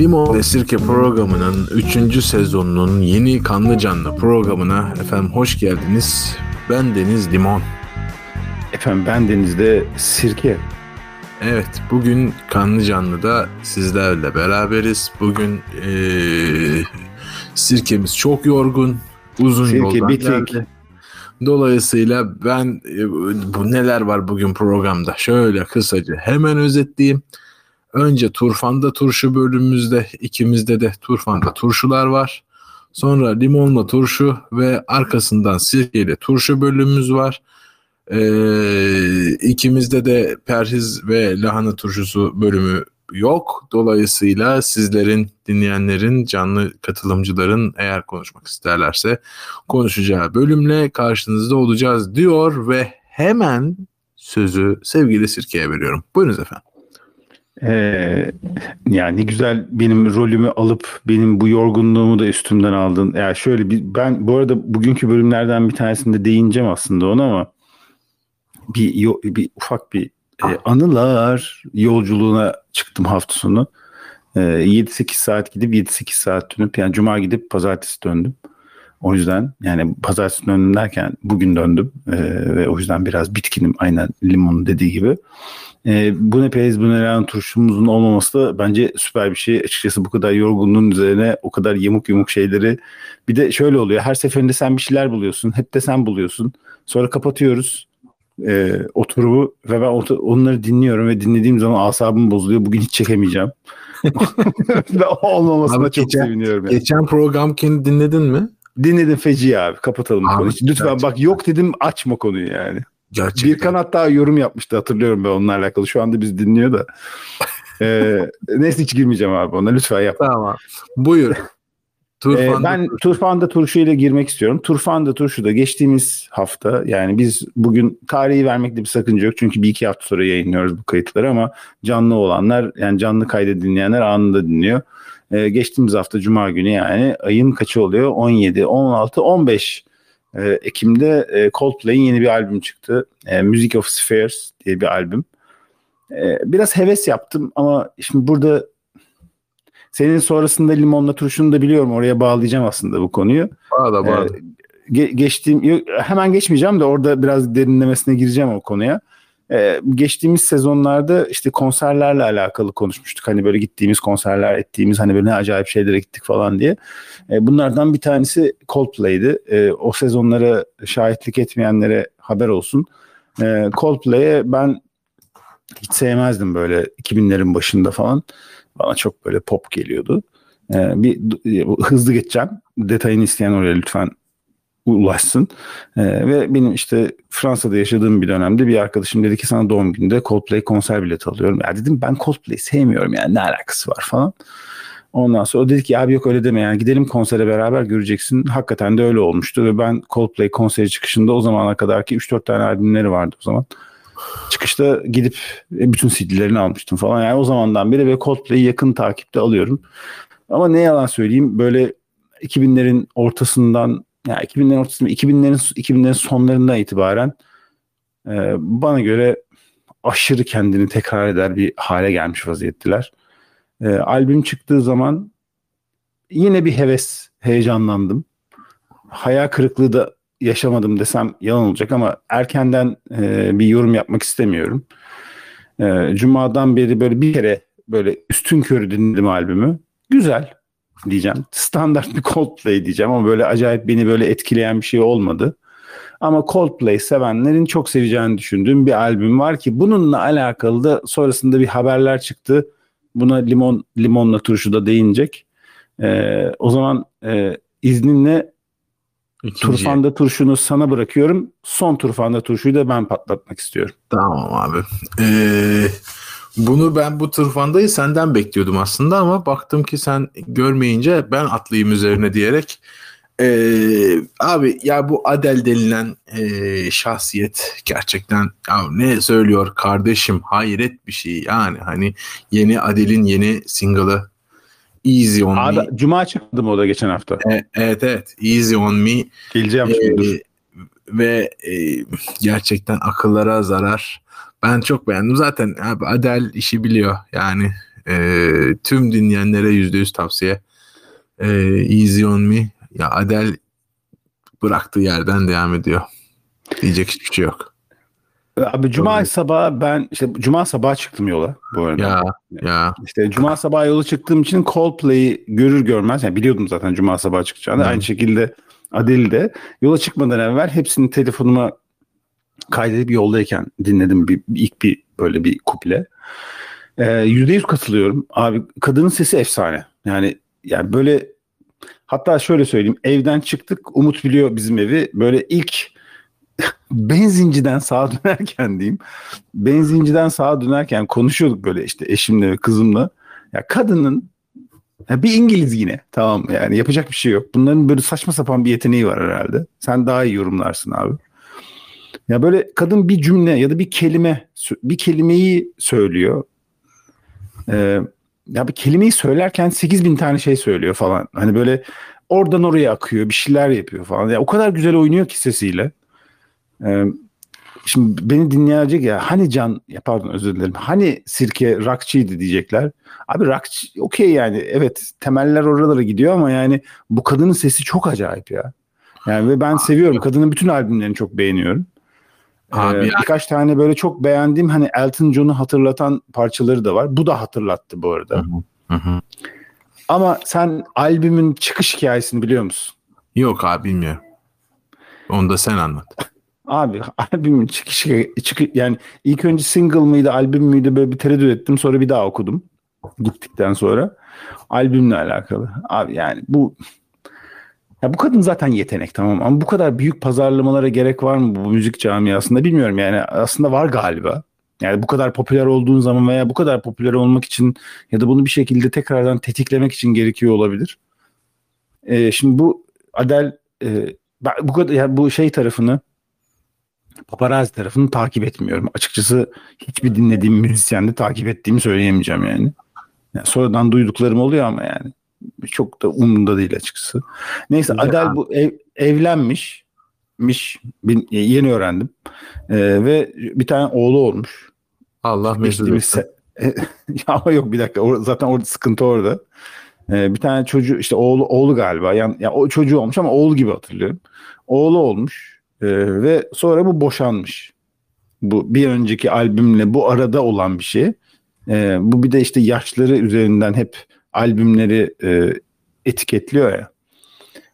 Limon ve Sirke programının 3. sezonunun yeni kanlı canlı programına efendim hoş geldiniz. Ben Deniz Limon. Efendim ben Deniz'de Sirke. Evet bugün kanlı canlıda sizlerle beraberiz. Bugün ee, sirkemiz çok yorgun. Uzun Sirke yoldan bitik. geldi. Dolayısıyla ben e, bu neler var bugün programda şöyle kısaca hemen özetleyeyim. Önce Turfan'da turşu bölümümüzde ikimizde de Turfan'da turşular var. Sonra limonla turşu ve arkasından sirkeyle turşu bölümümüz var. Ee, ikimizde de perhiz ve lahana turşusu bölümü yok. Dolayısıyla sizlerin, dinleyenlerin, canlı katılımcıların eğer konuşmak isterlerse konuşacağı bölümle karşınızda olacağız diyor ve hemen sözü sevgili Sirke'ye veriyorum. Buyurunuz efendim. Ee, yani güzel benim rolümü alıp benim bu yorgunluğumu da üstümden aldın. Yani şöyle bir, ben bu arada bugünkü bölümlerden bir tanesinde değineceğim aslında ona ama bir, bir ufak bir e, anılar yolculuğuna çıktım hafta sonu. E, 7-8 saat gidip 7-8 saat dönüp yani cuma gidip pazartesi döndüm. O yüzden yani pazartesi döndüm derken bugün döndüm E, ve o yüzden biraz bitkinim aynen limonun dediği gibi. E, bu ne periz bu ne lahan turşumuzun olmaması da bence süper bir şey. Açıkçası bu kadar yorgunluğun üzerine o kadar yamuk yumuk şeyleri bir de şöyle oluyor. Her seferinde sen bir şeyler buluyorsun. Hep de sen buluyorsun. Sonra kapatıyoruz e, oturumu ve ben otur- onları dinliyorum ve dinlediğim zaman asabım bozuluyor. Bugün hiç çekemeyeceğim. olmamasına Abi çok geçen- seviniyorum. Yani. Geçen programkini dinledin mi? Dinledim feci abi. Kapatalım Abi, konuyu. Lütfen bak gerçekten. yok dedim açma konuyu yani. Gerçekten. Birkan hatta yorum yapmıştı hatırlıyorum ben onunla alakalı. Şu anda biz dinliyor da. Ee, neyse hiç girmeyeceğim abi ona lütfen yap. Tamam. Buyur. Ee, Turfan'da ben turşu. Turfan'da turşu ile girmek istiyorum. Turfan'da turşuda geçtiğimiz hafta yani biz bugün tarihi vermekte bir sakınca yok. Çünkü bir iki hafta sonra yayınlıyoruz bu kayıtları ama canlı olanlar yani canlı kaydı dinleyenler anında dinliyor. Ee, geçtiğimiz hafta Cuma günü yani ayın kaçı oluyor? 17, 16, 15 ee, Ekim'de e, Coldplay'in yeni bir albüm çıktı. E, Music of Spheres diye bir albüm. E, biraz heves yaptım ama şimdi burada senin sonrasında limonla turşunu da biliyorum. Oraya bağlayacağım aslında bu konuyu. Bağla bağla. Ee, ge- geçtiğim hemen geçmeyeceğim de orada biraz derinlemesine gireceğim o konuya. Ee, geçtiğimiz sezonlarda işte konserlerle alakalı konuşmuştuk. Hani böyle gittiğimiz konserler ettiğimiz hani böyle ne acayip şeylere gittik falan diye. Ee, bunlardan bir tanesi Coldplay'di. Ee, o sezonlara şahitlik etmeyenlere haber olsun. Coldplay'e ben hiç sevmezdim böyle 2000'lerin başında falan. Bana çok böyle pop geliyordu. Bir hızlı geçeceğim. Detayını isteyen oraya lütfen ulaşsın. Ee, ve benim işte Fransa'da yaşadığım bir dönemde bir arkadaşım dedi ki sana doğum gününde Coldplay konser bileti alıyorum. Ya dedim ben Coldplay sevmiyorum yani ne alakası var falan. Ondan sonra o dedi ki abi yok öyle deme yani gidelim konsere beraber göreceksin. Hakikaten de öyle olmuştu ve ben Coldplay konseri çıkışında o zamana kadar ki 3-4 tane albümleri vardı o zaman. Çıkışta gidip e, bütün CD'lerini almıştım falan. Yani o zamandan beri ve Coldplay'i yakın takipte alıyorum. Ama ne yalan söyleyeyim böyle 2000'lerin ortasından ya 2000'lerin ortasında 2000'lerin 2000'lerin sonlarından itibaren e, bana göre aşırı kendini tekrar eder bir hale gelmiş vaziyettiler. E, albüm çıktığı zaman yine bir heves, heyecanlandım. Hayal kırıklığı da yaşamadım desem yalan olacak ama erkenden e, bir yorum yapmak istemiyorum. E, Cuma'dan beri böyle bir kere böyle üstün körü dinledim albümü. Güzel diyeceğim. Standart bir Coldplay diyeceğim ama böyle acayip beni böyle etkileyen bir şey olmadı. Ama Coldplay sevenlerin çok seveceğini düşündüğüm bir albüm var ki bununla alakalı da sonrasında bir haberler çıktı. Buna limon limonla turşu da değinecek. Ee, o zaman e, izninle İkinci. Turfanda turşunu sana bırakıyorum. Son turfanda turşuyu da ben patlatmak istiyorum. Tamam abi. Ee, bunu ben bu turfandayı senden bekliyordum aslında ama baktım ki sen görmeyince ben atlayayım üzerine diyerek ee, abi ya bu Adel denilen ee, şahsiyet gerçekten ya ne söylüyor kardeşim hayret bir şey yani hani yeni Adel'in yeni single'ı Easy On Abi, Me Cuma çıktı mı o da geçen hafta? E- evet evet Easy On Me Geleceğim Ee, şimdi. ve e, gerçekten akıllara zarar. Ben çok beğendim. Zaten abi Adele işi biliyor. Yani e, tüm dinleyenlere yüzde yüz tavsiye. E, Easy on Me. Ya Adele bıraktığı yerden devam ediyor. Diyecek hiçbir şey yok. Abi cuma Doğru. sabahı ben işte cuma sabahı çıktım yola bu arada. Ya ya. İşte cuma sabahı yola çıktığım için Coldplay'i görür görmez yani biliyordum zaten cuma sabahı çıkacağını. Hmm. Aynı şekilde Adele de yola çıkmadan evvel hepsini telefonuma kaydedip yoldayken dinledim bir, ilk bir böyle bir kuple. Ee, yüzde yüz katılıyorum. Abi kadının sesi efsane. Yani yani böyle hatta şöyle söyleyeyim evden çıktık Umut biliyor bizim evi böyle ilk benzinciden sağa dönerken diyeyim. Benzinciden sağa dönerken konuşuyorduk böyle işte eşimle ve kızımla. Ya kadının ya bir İngiliz yine tamam yani yapacak bir şey yok. Bunların böyle saçma sapan bir yeteneği var herhalde. Sen daha iyi yorumlarsın abi. Ya böyle kadın bir cümle ya da bir kelime bir kelimeyi söylüyor. Ee, ya bir kelimeyi söylerken 8 bin tane şey söylüyor falan. Hani böyle oradan oraya akıyor bir şeyler yapıyor falan. Ya o kadar güzel oynuyor ki sesiyle. Ee, şimdi beni dinleyecek ya hani Can ya pardon özür dilerim. Hani sirke rockçıydı diyecekler. Abi rockçı okey yani evet temeller oralara gidiyor ama yani bu kadının sesi çok acayip ya. Yani ve ben seviyorum. Kadının bütün albümlerini çok beğeniyorum. Abi ee, birkaç tane böyle çok beğendiğim hani Elton John'u hatırlatan parçaları da var. Bu da hatırlattı bu arada. Hı hı. Ama sen albümün çıkış hikayesini biliyor musun? Yok abi bilmiyorum. Onu da sen anlat. Abi albümün çıkışı çık yani ilk önce single mıydı albüm müydü böyle bir tereddüt ettim sonra bir daha okudum gittikten sonra albümle alakalı. Abi yani bu ya bu kadın zaten yetenek tamam ama bu kadar büyük pazarlamalara gerek var mı bu müzik camiasında bilmiyorum yani aslında var galiba. Yani bu kadar popüler olduğun zaman veya bu kadar popüler olmak için ya da bunu bir şekilde tekrardan tetiklemek için gerekiyor olabilir. Ee, şimdi bu Adel e, bu kadar yani bu şey tarafını paparazzi tarafını takip etmiyorum. Açıkçası hiçbir dinlediğim müzisyende takip ettiğimi söyleyemeyeceğim yani. yani. Sonradan duyduklarım oluyor ama yani çok da umurumda değil açıkçası. Neyse Güzel. Adel bu ev, evlenmiş. Miş, yeni öğrendim. Ee, ve bir tane oğlu olmuş. Allah mesut etsin. ya yok bir dakika or- zaten orada sıkıntı orada. Ee, bir tane çocuğu işte oğlu oğlu galiba. Yani, yani o çocuğu olmuş ama oğlu gibi hatırlıyorum. Oğlu olmuş ee, ve sonra bu boşanmış. Bu bir önceki albümle bu arada olan bir şey. Ee, bu bir de işte yaşları üzerinden hep albümleri e, etiketliyor ya.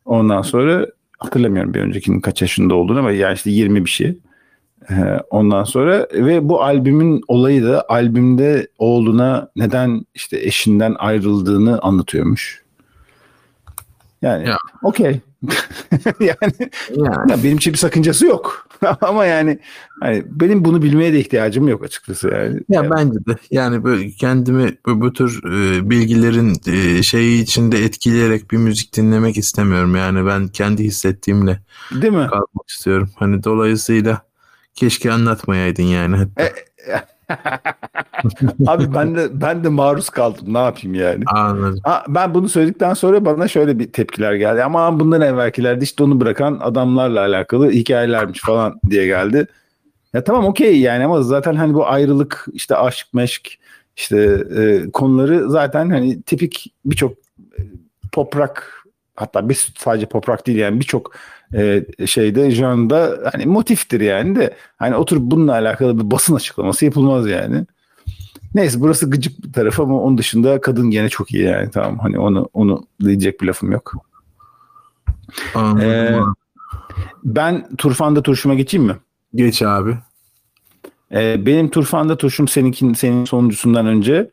Ondan sonra hatırlamıyorum bir öncekinin kaç yaşında olduğunu ama yani işte 20 bir şey. Ee, ondan sonra ve bu albümün olayı da albümde oğluna neden işte eşinden ayrıldığını anlatıyormuş. Yani ya. okey. yani, yani. Ya benim için bir sakıncası yok. Ama yani hani benim bunu bilmeye de ihtiyacım yok açıkçası yani. Ya yani. bence de yani böyle kendimi bu, bu tür e, bilgilerin e, şeyi içinde etkileyerek bir müzik dinlemek istemiyorum. Yani ben kendi hissettiğimle Değil mi? kalmak istiyorum. Hani dolayısıyla keşke anlatmayaydın yani. Hatta. E, Abi ben de ben de maruz kaldım. Ne yapayım yani? Anladım. Ha, ben bunu söyledikten sonra bana şöyle bir tepkiler geldi. Ama bundan evvelkilerde işte onu bırakan adamlarla alakalı hikayelermiş falan diye geldi. Ya tamam okey yani ama zaten hani bu ayrılık işte aşk meşk işte e, konuları zaten hani tipik birçok e, pop rock hatta bir sadece pop rock değil yani birçok e, şeyde janrda hani motiftir yani de hani oturup bununla alakalı bir basın açıklaması yapılmaz yani. Neyse burası gıcık bir taraf ama onun dışında kadın gene çok iyi yani tamam hani onu onu diyecek bir lafım yok. Ee, ben Turfan'da turşuma geçeyim mi? Geç abi. Ee, benim Turfan'da turşum seninkin senin sonuncusundan önce.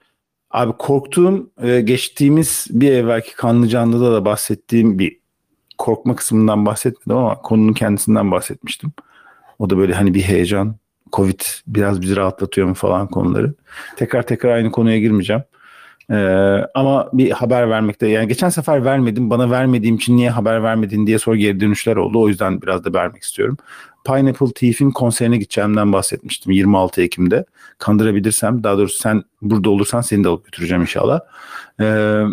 Abi korktuğum e, geçtiğimiz bir evvelki kanlı canlıda da bahsettiğim bir korkma kısmından bahsetmedim ama konunun kendisinden bahsetmiştim. O da böyle hani bir heyecan, Covid biraz bizi rahatlatıyor mu falan konuları. Tekrar tekrar aynı konuya girmeyeceğim. Ee, ama bir haber vermekte yani geçen sefer vermedim bana vermediğim için niye haber vermedin diye soru geri dönüşler oldu. O yüzden biraz da vermek istiyorum. Pineapple Thief'in konserine gideceğimden bahsetmiştim 26 Ekim'de. Kandırabilirsem daha doğrusu sen burada olursan seni de alıp götüreceğim inşallah. Ee,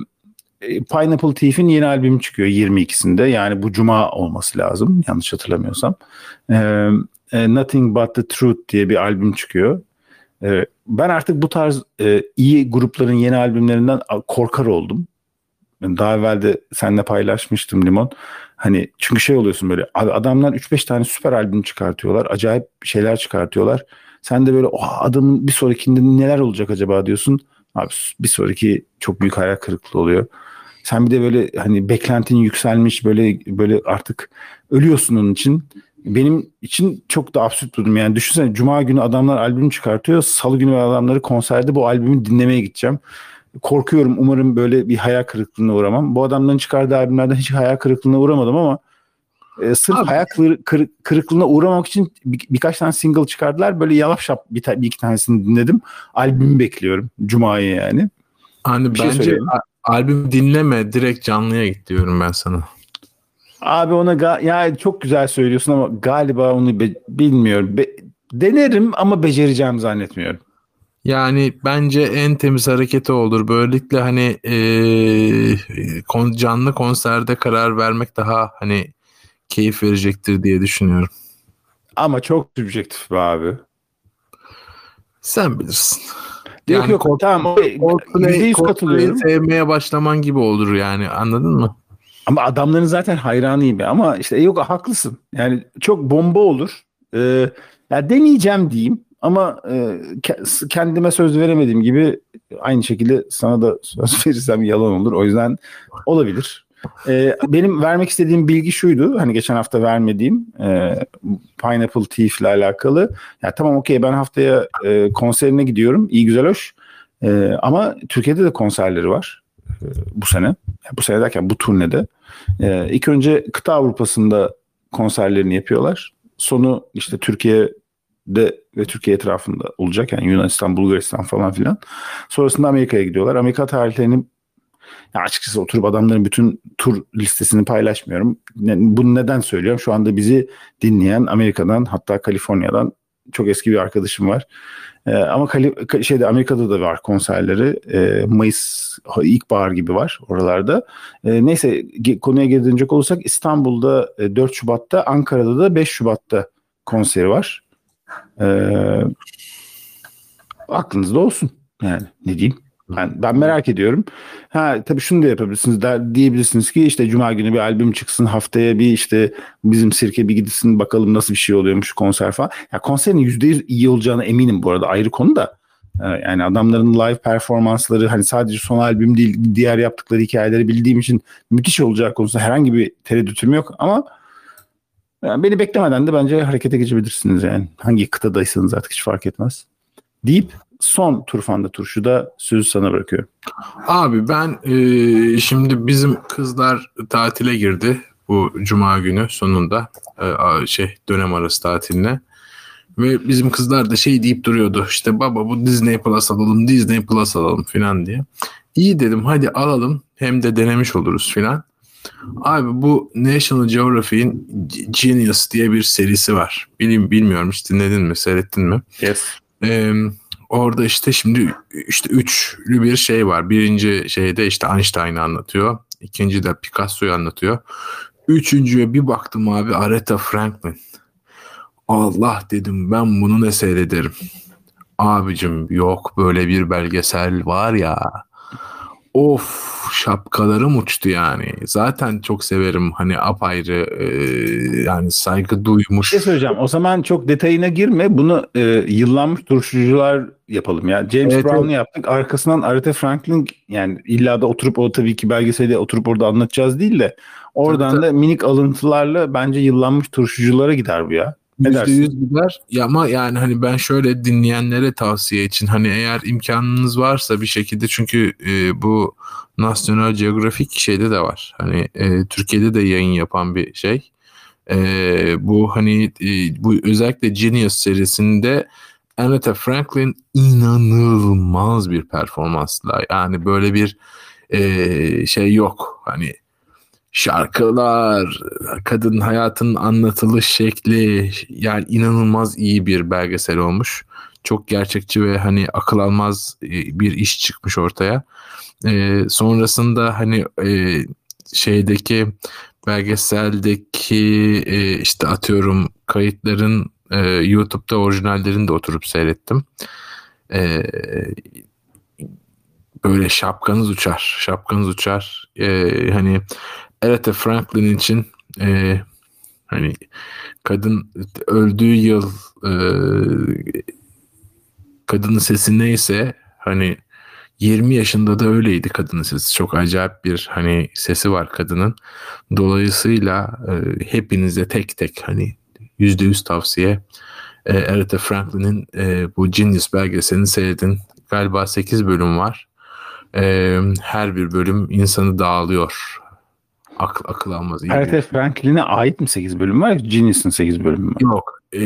Pineapple Thief'in yeni albümü çıkıyor 22'sinde. Yani bu cuma olması lazım yanlış hatırlamıyorsam. Ee, Nothing But The Truth diye bir albüm çıkıyor. E, ben artık bu tarz e, iyi grupların yeni albümlerinden korkar oldum. Daha evvel de seninle paylaşmıştım Limon. Hani çünkü şey oluyorsun böyle adamlar 3-5 tane süper albüm çıkartıyorlar. Acayip şeyler çıkartıyorlar. Sen de böyle oh, adamın bir sonrakinde neler olacak acaba diyorsun. Abi bir sonraki çok büyük hayal kırıklığı oluyor. Sen bir de böyle hani beklentin yükselmiş böyle böyle artık ölüyorsun onun için. Benim için çok da absürt durum. Yani düşünsene cuma günü adamlar albüm çıkartıyor. Salı günü adamları konserde bu albümü dinlemeye gideceğim. Korkuyorum umarım böyle bir hayal kırıklığına uğramam. Bu adamların çıkardığı albümlerden hiç hayal kırıklığına uğramadım ama e, sırf Abi. hayal kır, kır, kırıklığına uğramak için bir, birkaç tane single çıkardılar. Böyle yalap şap bir, bir iki tanesini dinledim. Albümü bekliyorum. Cuma'yı yani. Hani bir şey bence şey albüm dinleme direkt canlıya git diyorum ben sana. Abi ona ga- ya çok güzel söylüyorsun ama galiba onu be- bilmiyorum. Be- denerim ama becereceğim zannetmiyorum. Yani bence en temiz hareketi olur. Böylelikle hani e, canlı konserde karar vermek daha hani keyif verecektir diye düşünüyorum. Ama çok subjektif be abi. Sen bilirsin. Yani yok yok tamam. Coldplay, katılıyorum. sevmeye başlaman gibi olur yani anladın mı? Ama adamların zaten hayranıyım ama işte yok haklısın. Yani çok bomba olur. Ee, ya deneyeceğim diyeyim ama e, kendime söz veremediğim gibi aynı şekilde sana da söz verirsem yalan olur. O yüzden olabilir. Ee, benim vermek istediğim bilgi şuydu. Hani geçen hafta vermediğim e, Pineapple Thief ile alakalı. Ya tamam okey ben haftaya e, konserine gidiyorum. İyi güzel hoş. E, ama Türkiye'de de konserleri var e, bu sene. Bu sene derken bu turnede. E, ilk önce kıta Avrupa'sında konserlerini yapıyorlar. Sonu işte Türkiye'de ve Türkiye etrafında olacak. Yani Yunanistan, Bulgaristan falan filan. Sonrasında Amerika'ya gidiyorlar. Amerika tarihlerini ya açıkçası oturup adamların bütün tur listesini paylaşmıyorum. Bunu neden söylüyorum? Şu anda bizi dinleyen Amerika'dan hatta Kaliforniya'dan çok eski bir arkadaşım var. Ee, ama Kali, şeyde Amerika'da da var konserleri. Ee, Mayıs ilkbahar gibi var oralarda. Ee, neyse konuya geri olursak İstanbul'da 4 e, Şubat'ta, Ankara'da da 5 Şubat'ta konseri var. Ee, aklınızda olsun. Yani ne diyeyim? Ben, ben merak ediyorum. Ha tabii şunu da yapabilirsiniz. Der, diyebilirsiniz ki işte cuma günü bir albüm çıksın. Haftaya bir işte bizim sirke bir gitsin bakalım nasıl bir şey oluyormuş konser falan. Ya konserin %100 iyi olacağına eminim bu arada ayrı konu da. Ee, yani adamların live performansları hani sadece son albüm değil diğer yaptıkları hikayeleri bildiğim için müthiş olacağı konusunda herhangi bir tereddütüm yok ama yani beni beklemeden de bence harekete geçebilirsiniz yani. Hangi kıtadaysanız artık hiç fark etmez. Deyip son Turfan'da turşu da sözü sana bırakıyorum. Abi ben e, şimdi bizim kızlar tatile girdi bu cuma günü sonunda e, şey dönem arası tatiline. Ve bizim kızlar da şey deyip duruyordu işte baba bu Disney Plus alalım Disney Plus alalım filan diye. İyi dedim hadi alalım hem de denemiş oluruz filan. Abi bu National Geographic'in Genius diye bir serisi var. Bilim bilmiyorum hiç dinledin mi seyrettin mi? Yes. Ee, orada işte şimdi işte üçlü bir şey var. Birinci şeyde işte Einstein'ı anlatıyor. İkinci de Picasso'yu anlatıyor. Üçüncüye bir baktım abi Aretha Franklin. Allah dedim ben bunu ne seyrederim. Abicim yok böyle bir belgesel var ya. Of şapkalarım uçtu yani. Zaten çok severim hani apayrı e, yani saygı duymuş. Bir şey söyleyeceğim. O zaman çok detayına girme. Bunu e, yıllanmış duruşucular yapalım ya. James evet, Brown'u evet. yaptık. Arkasından Aretha Franklin yani illa da oturup o tabii ki belgeselde oturup orada anlatacağız değil de oradan tabii, da minik alıntılarla bence yıllanmış turşuculara gider bu ya. %100 gider. Ya ama yani hani ben şöyle dinleyenlere tavsiye için hani eğer imkanınız varsa bir şekilde çünkü e, bu National Geographic şeyde de var. Hani e, Türkiye'de de yayın yapan bir şey. E, bu hani e, bu özellikle Genius serisinde Aretha Franklin inanılmaz bir performansla yani böyle bir e, şey yok. Hani şarkılar, kadın hayatının anlatılış şekli yani inanılmaz iyi bir belgesel olmuş. Çok gerçekçi ve hani akıl almaz e, bir iş çıkmış ortaya. E, sonrasında hani e, şeydeki belgeseldeki e, işte atıyorum kayıtların e, YouTube'da orijinallerini de oturup seyrettim. e, böyle şapkanız uçar. Şapkanız uçar. E, hani Aretha Franklin için e, hani kadın öldüğü yıl e, kadının sesi neyse hani 20 yaşında da öyleydi kadının sesi. Çok acayip bir hani sesi var kadının. Dolayısıyla e, hepinize tek tek hani %100 tavsiye e, Aretha Franklin'in e, bu Genius belgeselini seyredin. Galiba 8 bölüm var. E, her bir bölüm insanı dağılıyor. Akıl, akıl almaz. Aretha Franklin'e ait mi 8 bölüm var? Genius'ın 8 bölümü var. Yok. E,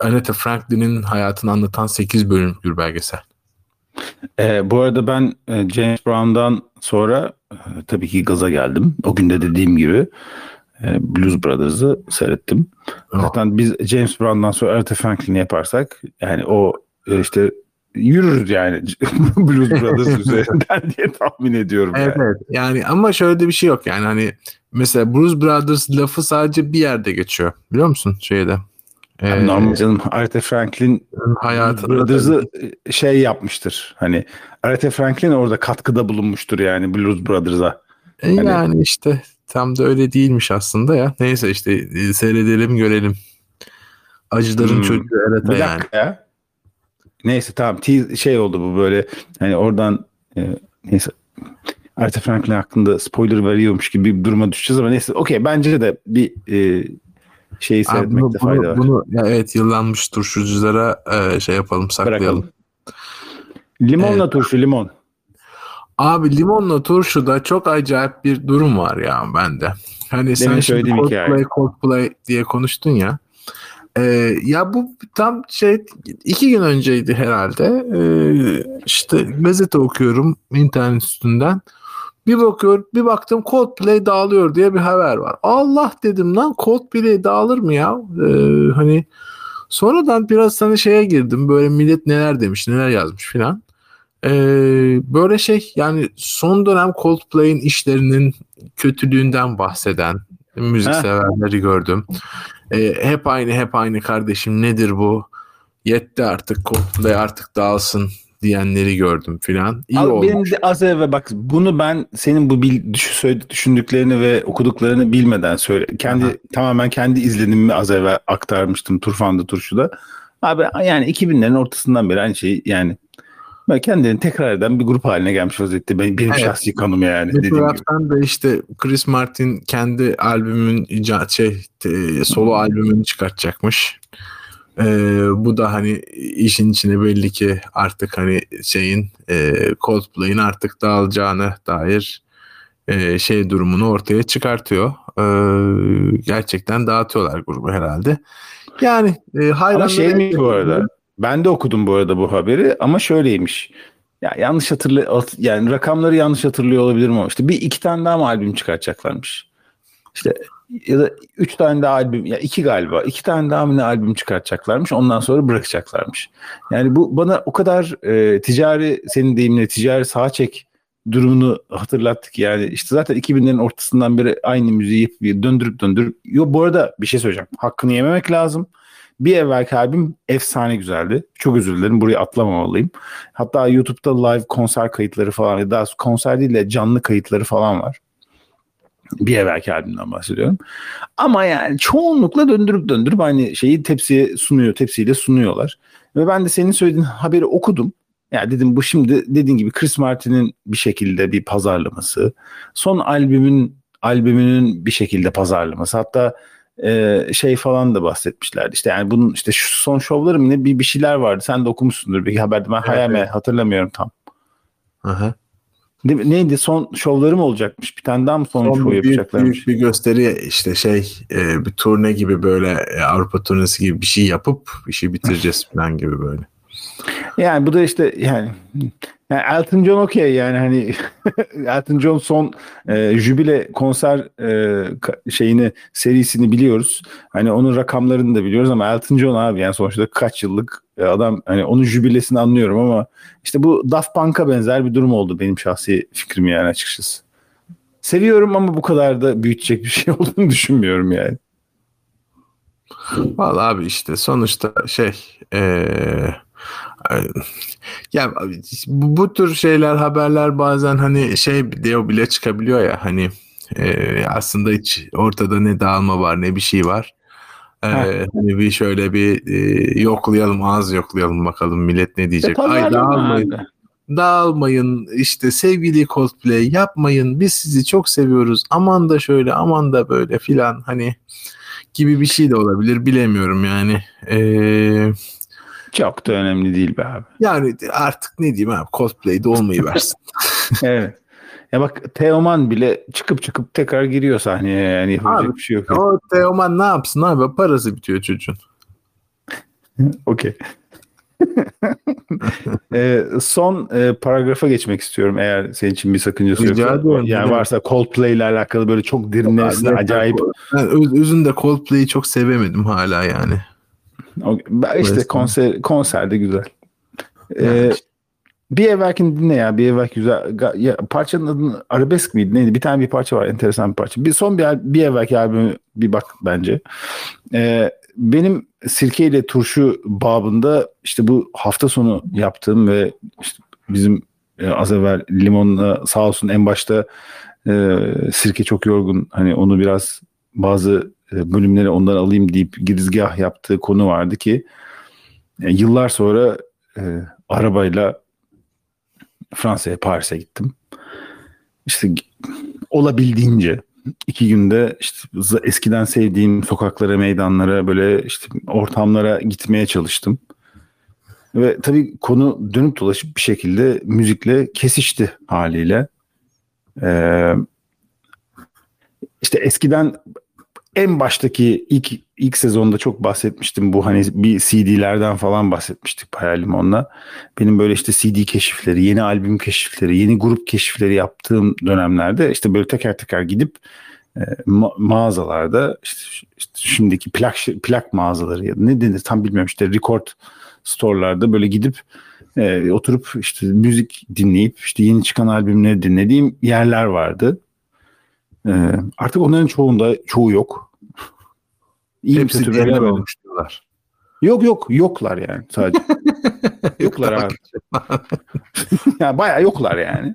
Aretha Franklin'in hayatını anlatan 8 bölüm bir belgesel. E, bu arada ben e, James Brown'dan sonra e, tabii ki gaza geldim. O günde dediğim gibi e, Blues Brothers'ı seyrettim. Oh. Zaten biz James Brown'dan sonra Aretha Franklin'i yaparsak yani o e, işte yürürüz yani Blues Brothers üzerinden diye tahmin ediyorum. Evet, yani. evet yani ama şöyle de bir şey yok yani hani mesela Blues Brothers lafı sadece bir yerde geçiyor biliyor musun şeyde ee, normal canım Aretha Franklin hayatı Brothers'ı şey yapmıştır. Hani Aretha Franklin orada katkıda bulunmuştur yani Blues Brothers'a. E hani... Yani işte tam da öyle değilmiş aslında ya. Neyse işte e, seyredelim görelim. Acıların hmm. çocuğu Aretha yani. Ya. Neyse tamam şey oldu bu böyle hani oradan e, neyse Aretha Franklin hakkında spoiler veriyormuş gibi bir duruma düşeceğiz ama neyse okey bence de bir e, şeyi seyretmekte bunu, fayda var. Bunu, ya evet yıllanmış turşuculara e, şey yapalım saklayalım. Bırakalım. Limonla evet. turşu limon. Abi limonla turşuda çok acayip bir durum var ya bende. Hani Demin sen şimdi Coldplay, Coldplay diye konuştun ya. Ee, ya bu tam şey iki gün önceydi herhalde. Ee, işte gazete okuyorum internet üstünden. Bir bakıyor, bir baktım Coldplay dağılıyor diye bir haber var. Allah dedim lan Coldplay dağılır mı ya? Ee, hani sonradan biraz hani şeye girdim. Böyle millet neler demiş, neler yazmış filan. Ee, böyle şey yani son dönem Coldplay'in işlerinin kötülüğünden bahseden müzik severleri gördüm. Ee, hep aynı hep aynı kardeşim nedir bu? Yetti artık Coldplay artık dağılsın diyenleri gördüm filan. İyi Abi benim de az evvel bak bunu ben senin bu bil, düşündüklerini ve okuduklarını bilmeden söyle. Kendi Aha. tamamen kendi izlenimimi az evvel aktarmıştım Turfan'da Turşu'da. Abi yani 2000'lerin ortasından beri aynı şey yani kendini tekrar eden bir grup haline gelmiş vaziyette. Benim, benim evet. şahsi kanım yani. Bir taraftan da işte Chris Martin kendi albümün şey solo albümünü çıkartacakmış. Ee, bu da hani işin içine belli ki artık hani şeyin e, Coldplay'in artık dağılacağını dair e, şey durumunu ortaya çıkartıyor. E, gerçekten dağıtıyorlar grubu herhalde. Yani e, Ama şey mi bu arada? Ben de okudum bu arada bu haberi ama şöyleymiş. Ya yanlış hatırlı yani rakamları yanlış hatırlıyor olabilirim ama işte bir iki tane daha mı albüm çıkartacaklarmış? İşte ya da üç tane daha albüm ya iki galiba iki tane daha mı albüm çıkartacaklarmış ondan sonra bırakacaklarmış. Yani bu bana o kadar e, ticari senin deyiminle ticari sağ çek durumunu hatırlattık yani işte zaten 2000'lerin ortasından beri aynı müziği döndürüp döndürüp yo bu arada bir şey söyleyeceğim hakkını yememek lazım. Bir evvelki albüm efsane güzeldi. Çok özür dilerim. Burayı atlamamalıyım. Hatta YouTube'da live konser kayıtları falan daha konser değil de canlı kayıtları falan var. Bir evvelki albümden bahsediyorum. Ama yani çoğunlukla döndürüp döndürüp aynı şeyi tepsiye sunuyor, tepsiyle sunuyorlar. Ve ben de senin söylediğin haberi okudum. Yani dedim bu şimdi dediğin gibi Chris Martin'in bir şekilde bir pazarlaması. Son albümün albümünün bir şekilde pazarlaması. Hatta e, şey falan da bahsetmişlerdi. İşte yani bunun işte şu son şovları mı ne bir, bir şeyler vardı. Sen de okumuşsundur bir haberde. Ben evet, hayal evet. hatırlamıyorum tam. Aha. Neydi son şovları mı olacakmış? Bir tane daha mı son, son şov yapacaklarmış? Büyük bir gösteri işte şey e, bir turne gibi böyle e, Avrupa turnesi gibi bir şey yapıp şey bitireceğiz falan gibi böyle. Yani bu da işte yani yani Elton John okey yani hani Elton John son e, jübile konser e, şeyini serisini biliyoruz. Hani onun rakamlarını da biliyoruz ama Elton John abi yani sonuçta kaç yıllık adam hani onun jübilesini anlıyorum ama işte bu Daft Punk'a benzer bir durum oldu benim şahsi fikrim yani açıkçası. Seviyorum ama bu kadar da büyütecek bir şey olduğunu düşünmüyorum yani. Vallahi abi işte sonuçta şey ee, Ya bu, bu tür şeyler haberler bazen hani şey diyor bile çıkabiliyor ya hani e, aslında hiç ortada ne dağılma var ne bir şey var. Ee, hani bir şöyle bir e, yoklayalım az yoklayalım bakalım millet ne diyecek. E, Ay dağılmayın. Abi. Dağılmayın işte sevgili cosplay yapmayın biz sizi çok seviyoruz aman da şöyle aman da böyle filan hani gibi bir şey de olabilir bilemiyorum yani. Ee, çok da önemli değil be abi. Yani artık ne diyeyim abi cosplay'de olmayı versin. evet. Ya bak Teoman bile çıkıp çıkıp tekrar giriyor sahneye yani yapacak abi, bir şey yok. O Teoman ne yapsın abi parası bitiyor çocuğun. Okey. e, son e, paragrafa geçmek istiyorum eğer senin için bir sakıncası yoksa. Ediyorum, yani varsa Coldplay ile alakalı böyle çok derinlemesine acayip. Ben öz, özünde Coldplay'i çok sevemedim hala yani. İşte konser konserde güzel. Ee, bir evvelkini dinle ya. Bir evvelki güzel. Ya, parçanın adı arabesk miydi? Neydi? Bir tane bir parça var. Enteresan bir parça. Bir son bir, bir evvelki albümü bir bak bence. Ee, benim sirke ile turşu babında işte bu hafta sonu yaptığım ve işte bizim e, az evvel limonla sağ olsun en başta e, sirke çok yorgun. Hani onu biraz bazı bölümleri ondan alayım deyip girizgah yaptığı konu vardı ki e, yıllar sonra e, arabayla Fransa'ya Paris'e gittim. İşte olabildiğince iki günde işte eskiden sevdiğim sokaklara, meydanlara, böyle işte ortamlara gitmeye çalıştım. Ve tabii konu dönüp dolaşıp bir şekilde müzikle kesişti haliyle. Ee, işte eskiden en baştaki ilk ilk sezonda çok bahsetmiştim bu hani bir CD'lerden falan bahsetmiştik Hayal Benim böyle işte CD keşifleri, yeni albüm keşifleri, yeni grup keşifleri yaptığım dönemlerde işte böyle teker teker gidip e, ma- mağazalarda işte, işte şimdiki plak plak mağazaları ya ne denir tam bilmiyorum işte record store'larda böyle gidip e, oturup işte müzik dinleyip işte yeni çıkan albümleri dinlediğim yerler vardı. E, artık onların çoğunda çoğu yok. İyi Hepsi kötü böyle olmuş diyorlar. Yok yok yoklar yani sadece. yoklar abi. yani bayağı yoklar yani.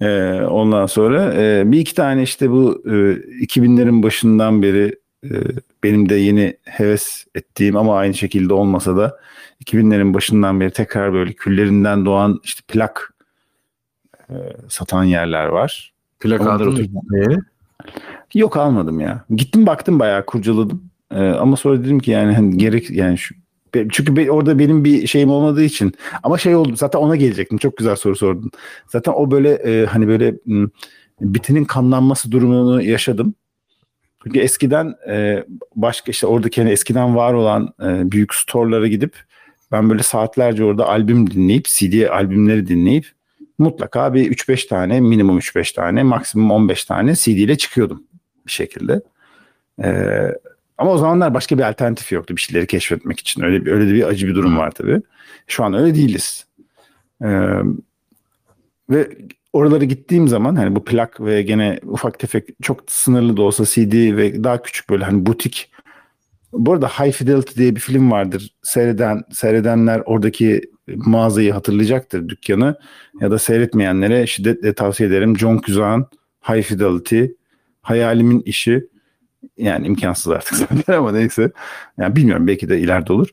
Ee, ondan sonra e, bir iki tane işte bu e, 2000'lerin başından beri e, benim de yeni heves ettiğim ama aynı şekilde olmasa da 2000'lerin başından beri tekrar böyle küllerinden doğan işte plak e, satan yerler var. Plak aldın mı? Yok almadım ya. Gittim baktım bayağı kurcaladım. Ee, ama sonra dedim ki yani hani gerek yani şu çünkü be, orada benim bir şeyim olmadığı için ama şey oldu zaten ona gelecektim çok güzel soru sordun. Zaten o böyle e, hani böyle m, bitinin kanlanması durumunu yaşadım. Çünkü eskiden e, başka işte oradaki hani eskiden var olan e, büyük store'lara gidip ben böyle saatlerce orada albüm dinleyip CD albümleri dinleyip mutlaka bir 3-5 tane minimum 3-5 tane maksimum 15 tane CD ile çıkıyordum bir şekilde. Ee, ama o zamanlar başka bir alternatif yoktu bir şeyleri keşfetmek için. Öyle bir, öyle de bir acı bir durum var tabii. Şu an öyle değiliz. Ee, ve oralara gittiğim zaman hani bu plak ve gene ufak tefek çok sınırlı da olsa CD ve daha küçük böyle hani butik bu arada High Fidelity diye bir film vardır. Seyreden seyredenler oradaki mağazayı hatırlayacaktır dükkanı ya da seyretmeyenlere şiddetle tavsiye ederim. John Cusack'ın High Fidelity Hayalimin işi yani imkansız artık zaten ama neyse. Yani bilmiyorum belki de ileride olur.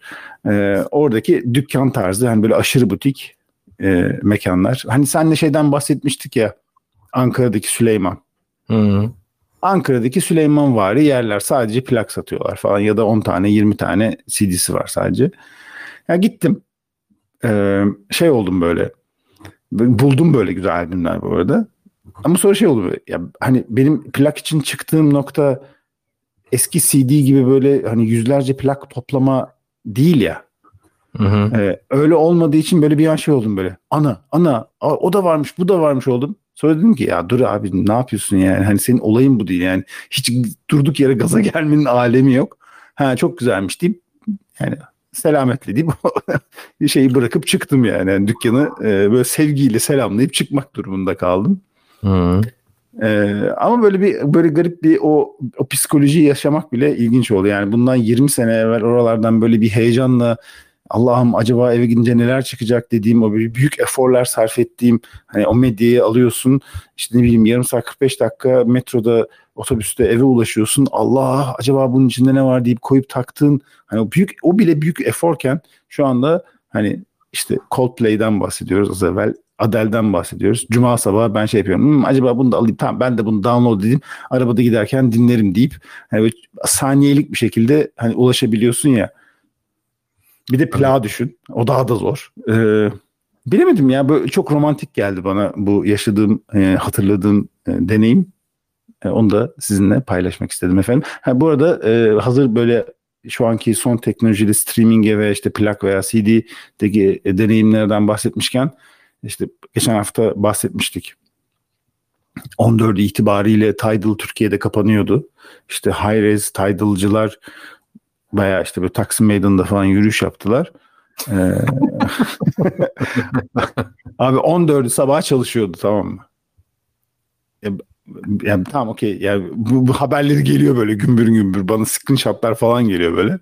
Ee, oradaki dükkan tarzı hani böyle aşırı butik e, mekanlar. Hani senle şeyden bahsetmiştik ya Ankara'daki Süleyman. Hı. Ankara'daki Süleyman vari yerler sadece plak satıyorlar falan ya da 10 tane 20 tane CD'si var sadece. Ya gittim. Ee, şey oldum böyle. Buldum böyle güzel albümler bu arada. Ama sonra şey oldu. Ya hani benim plak için çıktığım nokta eski CD gibi böyle hani yüzlerce plak toplama değil ya. Hı hı. Ee, öyle olmadığı için böyle bir an şey oldum böyle. Ana, ana, o da varmış, bu da varmış oldum. Sonra dedim ki ya dur abi ne yapıyorsun yani? Hani senin olayın bu değil yani. Hiç durduk yere gaza gelmenin alemi yok. Ha çok güzelmiş deyip yani selametle deyip şeyi bırakıp çıktım yani. yani dükkanı e, böyle sevgiyle selamlayıp çıkmak durumunda kaldım. Hı. Ee, ama böyle bir böyle garip bir o, o psikolojiyi yaşamak bile ilginç oldu. Yani bundan 20 sene evvel oralardan böyle bir heyecanla Allah'ım acaba eve gidince neler çıkacak dediğim o büyük eforlar sarf ettiğim hani o medyayı alıyorsun işte ne bileyim yarım saat 45 dakika metroda otobüste eve ulaşıyorsun Allah acaba bunun içinde ne var deyip koyup taktığın hani o büyük o bile büyük eforken şu anda hani işte Coldplay'den bahsediyoruz az evvel Adele'den bahsediyoruz. Cuma sabahı ben şey yapıyorum. Hmm, acaba bunu da alayım. Tamam ben de bunu download edeyim. Arabada giderken dinlerim deyip hani saniyelik bir şekilde hani ulaşabiliyorsun ya. Bir de plağı düşün. O daha da zor. Ee, bilemedim ya. Böyle çok romantik geldi bana bu yaşadığım, e, hatırladığım e, deneyim. E, onu da sizinle paylaşmak istedim efendim. Ha, bu arada e, hazır böyle şu anki son teknolojili streaming'e ve işte plak veya CD'deki deneyimlerden bahsetmişken işte geçen hafta bahsetmiştik. 14 itibariyle Tidal Türkiye'de kapanıyordu. İşte high-res Tidal'cılar bayağı işte böyle Taksim Meydanı'nda falan yürüyüş yaptılar. Ee, abi 14'ü sabah çalışıyordu tamam mı? Ya, yani tamam okey yani bu, bu haberleri geliyor böyle gümbür gümbür bana screenshotlar falan geliyor böyle.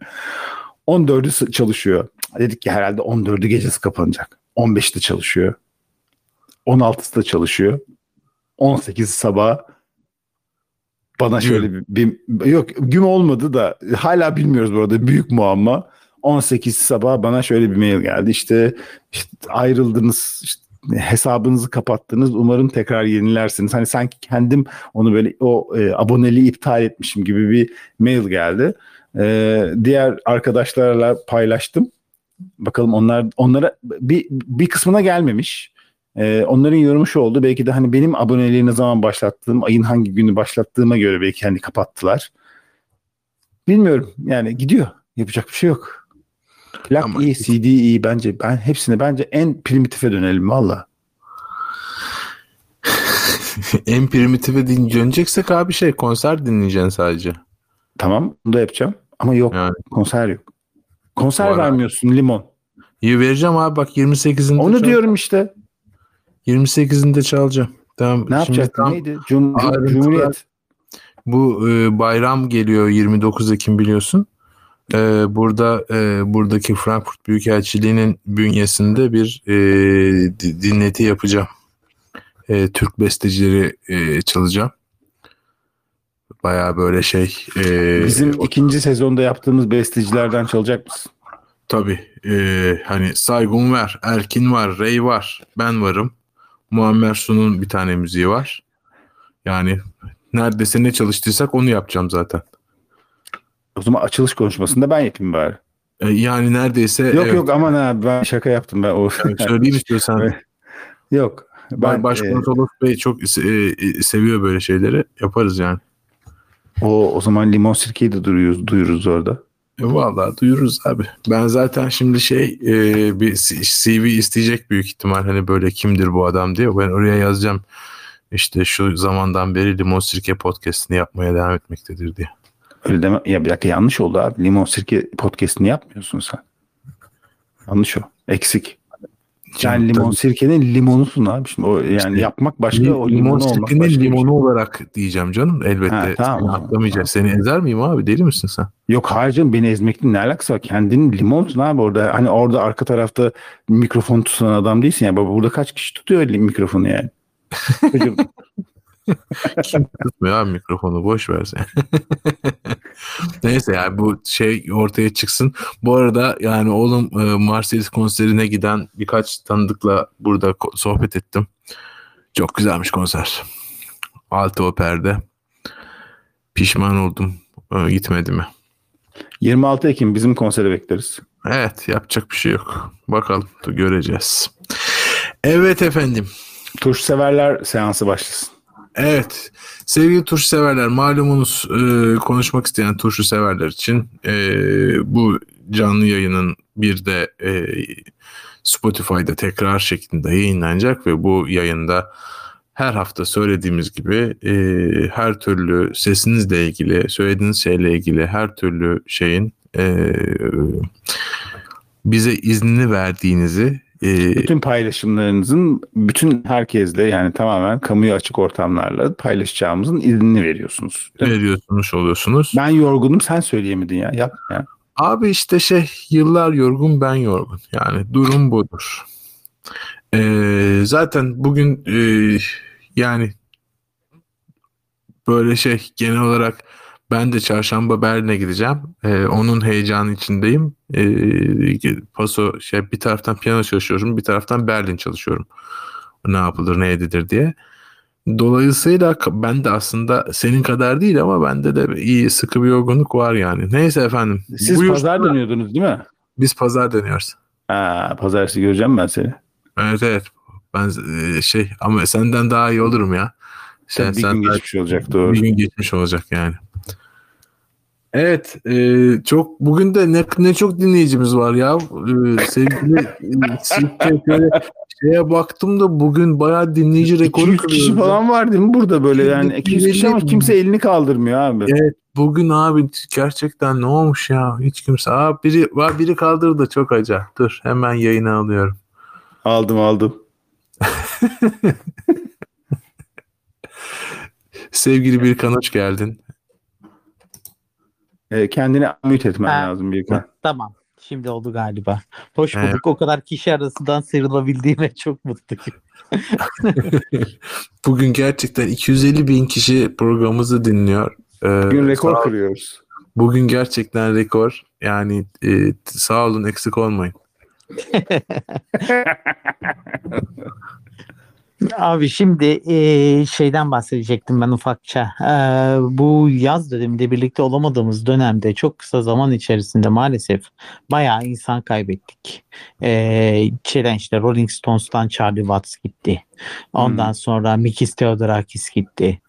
14'ü çalışıyor. Dedik ki herhalde 14'ü gecesi kapanacak. 15'te çalışıyor. 16'sı da çalışıyor. 18 sabah bana şöyle bir, bir yok gün olmadı da hala bilmiyoruz bu arada büyük muamma. 18 sabah bana şöyle bir mail geldi. İşte, işte ayrıldınız işte hesabınızı kapattınız. Umarım tekrar yenilersiniz. Hani sanki kendim onu böyle o e, aboneliği iptal etmişim gibi bir mail geldi. E, diğer arkadaşlarla paylaştım. Bakalım onlar onlara bir bir kısmına gelmemiş. Ee, onların yorumu şu oldu. Belki de hani benim aboneliği ne zaman başlattığım, ayın hangi günü başlattığıma göre belki hani kapattılar. Bilmiyorum. Yani gidiyor. Yapacak bir şey yok. Plak Ama iyi, CD iyi bence. Ben hepsine bence en primitife dönelim valla. en primitife döneceksek abi şey konser dinleyeceksin sadece. Tamam bunu da yapacağım. Ama yok yani. konser yok. Konser vermiyorsun limon. İyi vereceğim abi bak 28'inde. Onu diyorum işte. 28'inde çalacağım. Tamam. Ne yapacaktın? Neydi? Cum Cum Cumhuriyet. Bu e, bayram geliyor 29 Ekim biliyorsun. E, burada e, buradaki Frankfurt Büyükelçiliği'nin bünyesinde bir e, dinleti yapacağım. E, Türk bestecileri e, çalacağım. Baya böyle şey. E, Bizim o, ikinci sezonda yaptığımız bestecilerden çalacak mısın? Tabii. E, hani Saygun var, Erkin var, Rey var, ben varım. Muammer Sun'un bir tane müziği var. Yani neredeyse ne çalıştıysak onu yapacağım zaten. O zaman açılış konuşmasında ben yapayım bari. E, yani neredeyse... Yok evet. yok aman abi ben şaka yaptım ben. O... Yani söyleyeyim istiyorsan. yok. Ben, Başkonsolos e... Bey çok e, e, seviyor böyle şeyleri. Yaparız yani. O o zaman limon sirkeyi de duyuyoruz, duyuruz orada. E, vallahi duyururuz abi. Ben zaten şimdi şey e, bir CV isteyecek büyük ihtimal hani böyle kimdir bu adam diye. Ben oraya yazacağım. İşte şu zamandan beri Limon Sirke podcast'ini yapmaya devam etmektedir diye. Öyle deme. Ya bir dakika yanlış oldu abi. Limon Sirke podcast'ini yapmıyorsun sen. Yanlış o. Eksik. Yani limon tabii. sirkenin limonusun abi. Şimdi o yani işte, yapmak başka lim, o limon sirkenin başka limonu şey. olarak diyeceğim canım. Elbette. Ha, tamam, seni atlamayacağız. Seni ezer miyim abi? Deli misin sen? Yok hayır canım beni ezmekle ne alakası var? Kendin limonsun abi orada. Hani orada arka tarafta mikrofon tutan adam değilsin ya. Yani. Burada kaç kişi tutuyor mikrofonu yani? Kim tutmuyor abi mikrofonu boş ver sen. Neyse yani bu şey ortaya çıksın. Bu arada yani oğlum e, Marseille konserine giden birkaç tanıdıkla burada sohbet ettim. Çok güzelmiş konser. Altı operde. Pişman oldum. E, gitmedi mi? 26 Ekim bizim konseri bekleriz. Evet yapacak bir şey yok. Bakalım göreceğiz. Evet efendim. Tuş severler seansı başlasın. Evet. Sevgili turşu severler malumunuz e, konuşmak isteyen turşu severler için e, bu canlı yayının bir de e, Spotify'da tekrar şeklinde yayınlanacak ve bu yayında her hafta söylediğimiz gibi e, her türlü sesinizle ilgili, söylediğiniz şeyle ilgili her türlü şeyin e, bize iznini verdiğinizi ee, bütün paylaşımlarınızın bütün herkesle yani tamamen kamuya açık ortamlarla paylaşacağımızın iznini veriyorsunuz. Veriyorsunuz oluyorsunuz. Ben yorgunum sen söyleyemedin ya yap ya. Abi işte şey yıllar yorgun ben yorgun. Yani durum budur. Ee, zaten bugün e, yani böyle şey genel olarak ben de çarşamba Berlin'e gideceğim. Ee, onun heyecanı içindeyim. Ee, paso şey bir taraftan piyano çalışıyorum, bir taraftan Berlin çalışıyorum. Ne yapılır, ne edilir diye. Dolayısıyla ben de aslında senin kadar değil ama bende de iyi sıkı bir yorgunluk var yani. Neyse efendim. Siz Buyur. pazar dönüyordunuz değil mi? Biz pazar dönüyoruz. Ha, pazartesi göreceğim ben seni. Evet evet. Ben e, şey ama senden daha iyi olurum ya. Sen, bir sen gün geçmiş olacak doğru. Bir gün geçmiş olacak yani. Evet, e, çok bugün de ne, ne çok dinleyicimiz var ya. E, sevgili e, şeye baktım da bugün bayağı dinleyici rekoru 200 kişi falan var değil mi burada böyle yani 200 kişi ama kimse elini kaldırmıyor abi. Evet, bugün abi gerçekten ne olmuş ya? Hiç kimse. Aa biri var biri kaldırdı çok acayip. Dur hemen yayına alıyorum. Aldım aldım. Sevgili Birkan hoş geldin. E, kendini mute etmen ha, lazım Birkan. Tamam. Şimdi oldu galiba. Hoş bulduk. Evet. O kadar kişi arasından sıyrılabildiğime çok mutluyum. Bugün gerçekten 250 bin kişi programımızı dinliyor. Ee, Bugün rekor sağ, kırıyoruz. Bugün gerçekten rekor. Yani e, sağ olun eksik olmayın. Abi şimdi şeyden bahsedecektim ben ufakça. Bu yaz döneminde birlikte olamadığımız dönemde çok kısa zaman içerisinde maalesef bayağı insan kaybettik. E, işte Rolling Stones'tan Charlie Watts gitti. Ondan hmm. sonra Mikis Theodorakis gitti.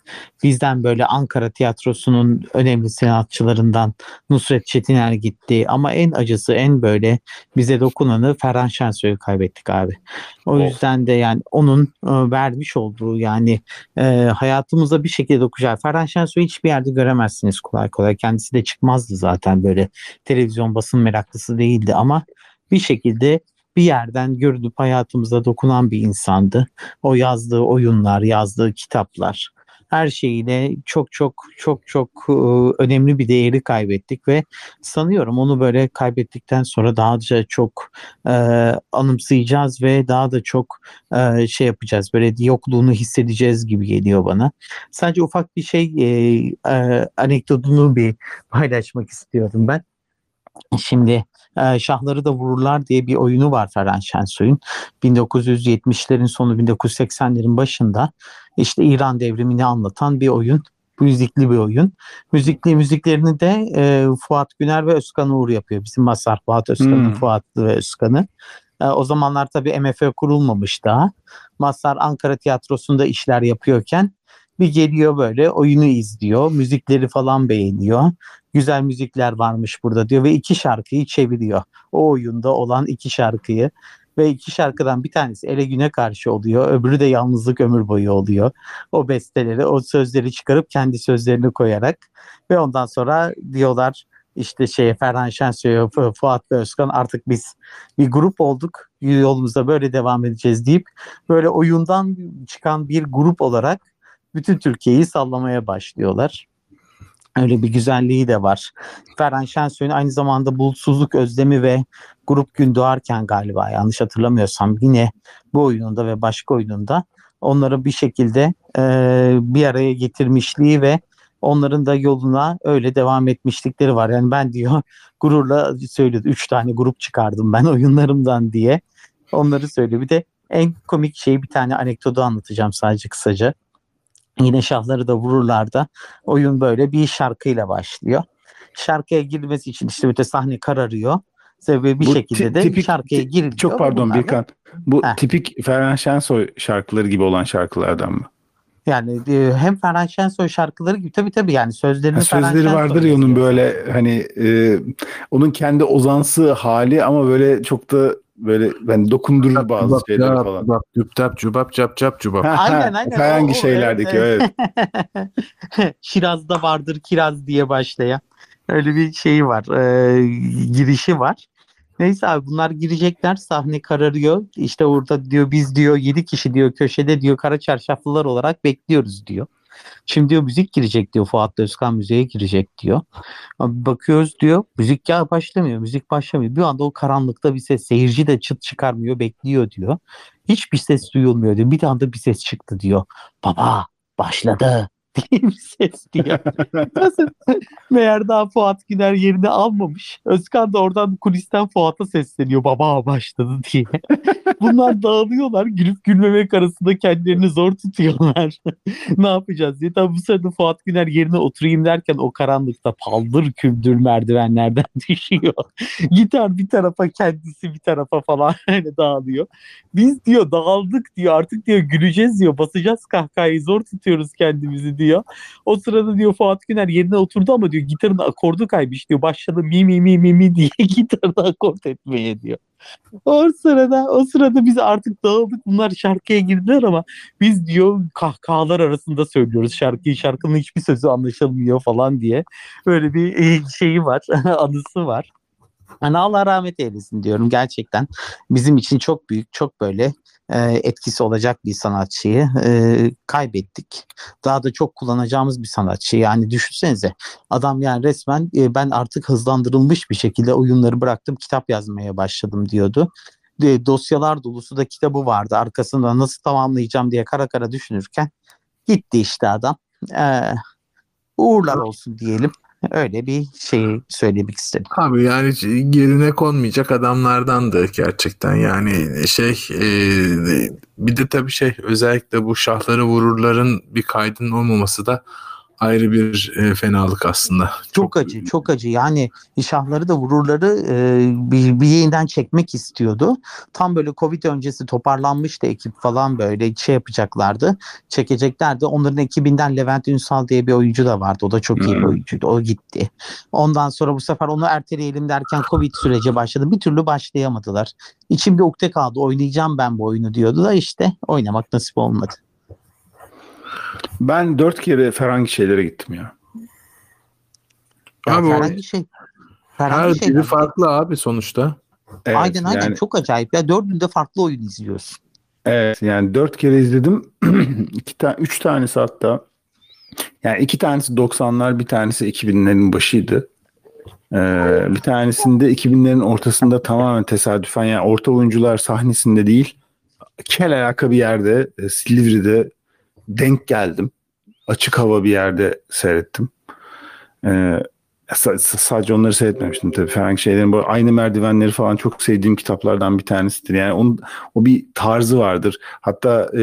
Bizden böyle Ankara tiyatrosunun önemli sanatçılarından Nusret Çetiner gitti. Ama en acısı en böyle bize dokunanı Ferhan Şensoy'u kaybettik abi. O oh. yüzden de yani onun e, vermiş olduğu yani e, hayatımıza bir şekilde dokunacak. Ferhan Şensoy'u hiçbir yerde göremezsiniz kolay kolay. Kendisi de çıkmazdı zaten böyle televizyon basın meraklısı değildi ama bir şekilde bir yerden görünüp hayatımıza dokunan bir insandı. O yazdığı oyunlar, yazdığı kitaplar, her şeyiyle çok çok çok çok e, önemli bir değeri kaybettik ve sanıyorum onu böyle kaybettikten sonra daha da çok e, anımsayacağız ve daha da çok e, şey yapacağız böyle yokluğunu hissedeceğiz gibi geliyor bana. Sadece ufak bir şey e, e, anekdotunu bir paylaşmak istiyorum ben. Şimdi e, Şahları da Vururlar diye bir oyunu var Ferhan Şensoy'un. 1970'lerin sonu 1980'lerin başında işte İran devrimini anlatan bir oyun. Müzikli bir oyun. Müzikli müziklerini de e, Fuat Güner ve Özkan Uğur yapıyor. Bizim Masar Fuat Özkan'ın hmm. Fuat ve Özkan'ı. E, o zamanlar tabii MFÖ kurulmamış daha. Masar Ankara Tiyatrosu'nda işler yapıyorken bir geliyor böyle oyunu izliyor, müzikleri falan beğeniyor. Güzel müzikler varmış burada diyor ve iki şarkıyı çeviriyor. O oyunda olan iki şarkıyı ve iki şarkıdan bir tanesi ele güne karşı oluyor. Öbürü de yalnızlık ömür boyu oluyor. O besteleri, o sözleri çıkarıp kendi sözlerini koyarak ve ondan sonra diyorlar işte şey Ferhan Şensoy, Fuat ve Özkan artık biz bir grup olduk. Yolumuzda böyle devam edeceğiz deyip böyle oyundan çıkan bir grup olarak bütün Türkiye'yi sallamaya başlıyorlar. Öyle bir güzelliği de var. Ferhan Şensoy'un aynı zamanda bulutsuzluk özlemi ve grup gün doğarken galiba yanlış hatırlamıyorsam yine bu oyununda ve başka oyununda onları bir şekilde e, bir araya getirmişliği ve onların da yoluna öyle devam etmişlikleri var. Yani ben diyor gururla söylüyordu. Üç tane grup çıkardım ben oyunlarımdan diye. Onları söylüyor. Bir de en komik şey bir tane anekdotu anlatacağım sadece kısaca. Yine şahları da vururlar da oyun böyle bir şarkıyla başlıyor. Şarkıya girmesi için işte bir sahne kararıyor. Ve bir bu şekilde de tipik, şarkıya giriliyor. Çok pardon Birkan. Bu Heh. tipik Ferhan Şensoy şarkıları gibi olan şarkılardan mı? Yani e, hem Ferhan Şensoy şarkıları gibi tabii tabii yani sözlerini ha, Sözleri Ferhan vardır ya onun böyle hani e, onun kendi ozansı hali ama böyle çok da böyle ben dokundurur bazı cubap, şeyleri cubap, falan. Cubap, cüptap, cubap, cap, cap, cubap. aynen aynen. Hangi şeylerdeki evet. evet. Şiraz'da vardır kiraz diye başlayan. Öyle bir şeyi var. E, girişi var. Neyse abi bunlar girecekler sahne kararıyor. İşte orada diyor biz diyor 7 kişi diyor köşede diyor kara çarşaflılar olarak bekliyoruz diyor. Şimdi diyor müzik girecek diyor. Fuat Özkan müziğe girecek diyor. Bakıyoruz diyor. Müzik ya başlamıyor. Müzik başlamıyor. Bir anda o karanlıkta bir ses. Seyirci de çıt çıkarmıyor. Bekliyor diyor. Hiçbir ses duyulmuyor diyor. Bir anda bir ses çıktı diyor. Baba başladı diye bir ses. Nasıl? Meğer daha Fuat Güner yerini almamış. Özkan da oradan kulisten Fuat'a sesleniyor. Baba başladı diye. Bunlar dağılıyorlar. Gülüp gülmemek arasında kendilerini zor tutuyorlar. ne yapacağız diye. Tabii bu sırada Fuat Güner yerine oturayım derken o karanlıkta paldır küldür merdivenlerden düşüyor. Gitar bir tarafa kendisi bir tarafa falan öyle dağılıyor. Biz diyor dağıldık diyor artık diyor güleceğiz diyor basacağız kahkahayı zor tutuyoruz kendimizi diyor. O sırada diyor Fuat Güner yerine oturdu ama diyor gitarın akordu kaymış diyor. Başladı mi mi mi mi mi diye gitarda akort etmeye diyor. O sırada o sırada biz artık dağıldık. Bunlar şarkıya girdiler ama biz diyor kahkahalar arasında söylüyoruz şarkıyı. Şarkının hiçbir sözü anlaşılmıyor falan diye. Böyle bir e, şeyi var. anısı var. Hani Allah rahmet eylesin diyorum gerçekten. Bizim için çok büyük, çok böyle etkisi olacak bir sanatçıyı e, kaybettik. Daha da çok kullanacağımız bir sanatçı. Yani düşünsenize adam yani resmen e, ben artık hızlandırılmış bir şekilde oyunları bıraktım kitap yazmaya başladım diyordu. E, dosyalar dolusu da kitabı vardı. Arkasında nasıl tamamlayacağım diye kara kara düşünürken gitti işte adam. E, uğurlar olsun diyelim. Öyle bir şey söylemek istedim. Abi yani yerine konmayacak adamlardandı gerçekten. Yani şey e, bir de tabii şey özellikle bu şahları vururların bir kaydının olmaması da ayrı bir e, fenalık aslında. Çok, çok acı, çok acı. Yani şahları da vururları e, bir, bir yeniden çekmek istiyordu. Tam böyle Covid öncesi toparlanmıştı ekip falan böyle şey yapacaklardı. Çekeceklerdi. Onların ekibinden Levent Ünsal diye bir oyuncu da vardı. O da çok iyi bir oyuncuydu. O gitti. Ondan sonra bu sefer onu erteleyelim derken Covid süreci başladı. Bir türlü başlayamadılar. İçim bir ukde kaldı. Oynayacağım ben bu oyunu diyordu da işte oynamak nasip olmadı. Ben dört kere Ferengi şeylere gittim ya. ya abi Ferengi şey. Ferengi her şey biri farklı abi sonuçta. Evet, aynen aynen yani, çok acayip. Ya dördünde farklı oyun izliyorsun. Evet yani dört kere izledim. iki tane, üç tanesi hatta. Yani iki tanesi 90'lar bir tanesi 2000'lerin başıydı. Ee, bir tanesinde 2000'lerin ortasında tamamen tesadüfen yani orta oyuncular sahnesinde değil kel alaka bir yerde Silivri'de denk geldim. Açık hava bir yerde seyrettim. Ee, sadece onları seyretmemiştim tabii. Frank şeylerin bu aynı merdivenleri falan çok sevdiğim kitaplardan bir tanesidir. Yani onun o bir tarzı vardır. Hatta e,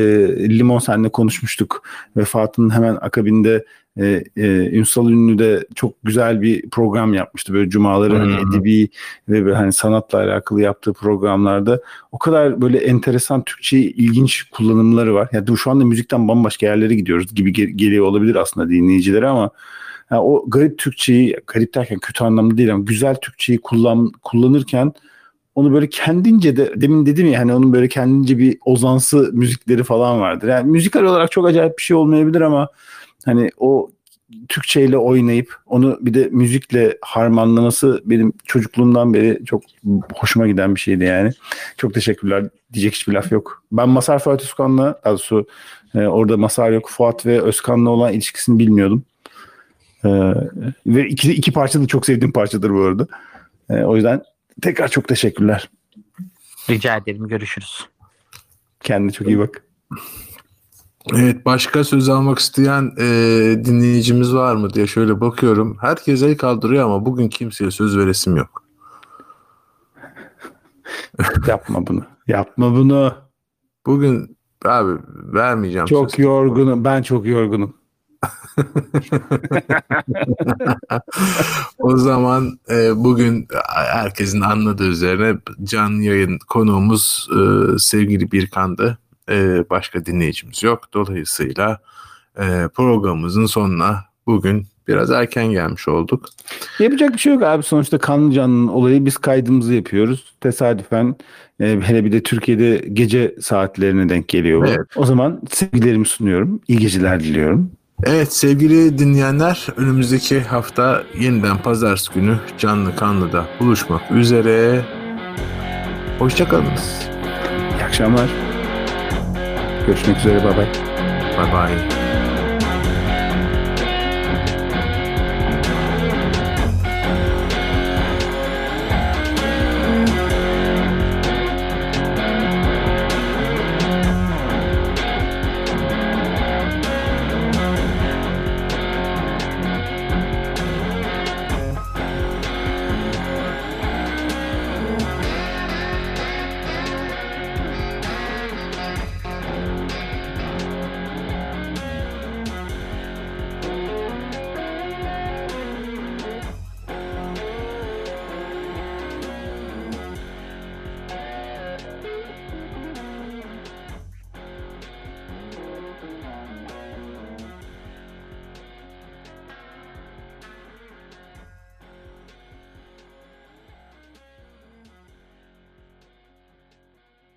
Limon senle konuşmuştuk. Vefatının hemen akabinde e, e, Ünsal Ünlü de çok güzel bir program yapmıştı. Böyle cumaları hani edebi ve böyle hani sanatla alakalı yaptığı programlarda o kadar böyle enteresan Türkçe ilginç kullanımları var. Yani şu anda müzikten bambaşka yerlere gidiyoruz gibi geliyor olabilir aslında dinleyicilere ama yani o garip Türkçeyi, garip derken kötü anlamda değil ama güzel Türkçeyi kullan, kullanırken onu böyle kendince de demin dedim ya hani onun böyle kendince bir ozansı müzikleri falan vardır. Yani müzikal olarak çok acayip bir şey olmayabilir ama hani o Türkçe ile oynayıp onu bir de müzikle harmanlaması benim çocukluğumdan beri çok hoşuma giden bir şeydi yani. Çok teşekkürler. Diyecek hiçbir laf yok. Ben Masar Fuat Özkan'la daha doğrusu e, orada Masar yok Fuat ve Özkan'la olan ilişkisini bilmiyordum. E, ve iki, iki parça da çok sevdiğim parçadır bu arada. E, o yüzden tekrar çok teşekkürler. Rica ederim. Görüşürüz. Kendine çok iyi bak. Evet başka söz almak isteyen e, dinleyicimiz var mı diye şöyle bakıyorum. Herkes el kaldırıyor ama bugün kimseye söz veresim yok. Yapma bunu. Yapma bunu. Bugün abi vermeyeceğim. Çok söz. yorgunum. Ben çok yorgunum. o zaman e, bugün herkesin anladığı üzerine canlı yayın konuğumuz e, sevgili Birkan'dı e, başka dinleyicimiz yok. Dolayısıyla e, programımızın sonuna bugün biraz erken gelmiş olduk. Yapacak bir şey yok abi. Sonuçta Kanlıca'nın olayı biz kaydımızı yapıyoruz. Tesadüfen e, hele bir de Türkiye'de gece saatlerine denk geliyor. Evet. O zaman sevgilerimi sunuyorum. İyi geceler diliyorum. Evet sevgili dinleyenler önümüzdeki hafta yeniden pazartesi günü canlı kanlıda buluşmak üzere. Hoşçakalınız. İyi akşamlar. Görüşmek üzere. Bay bay. Bye bye.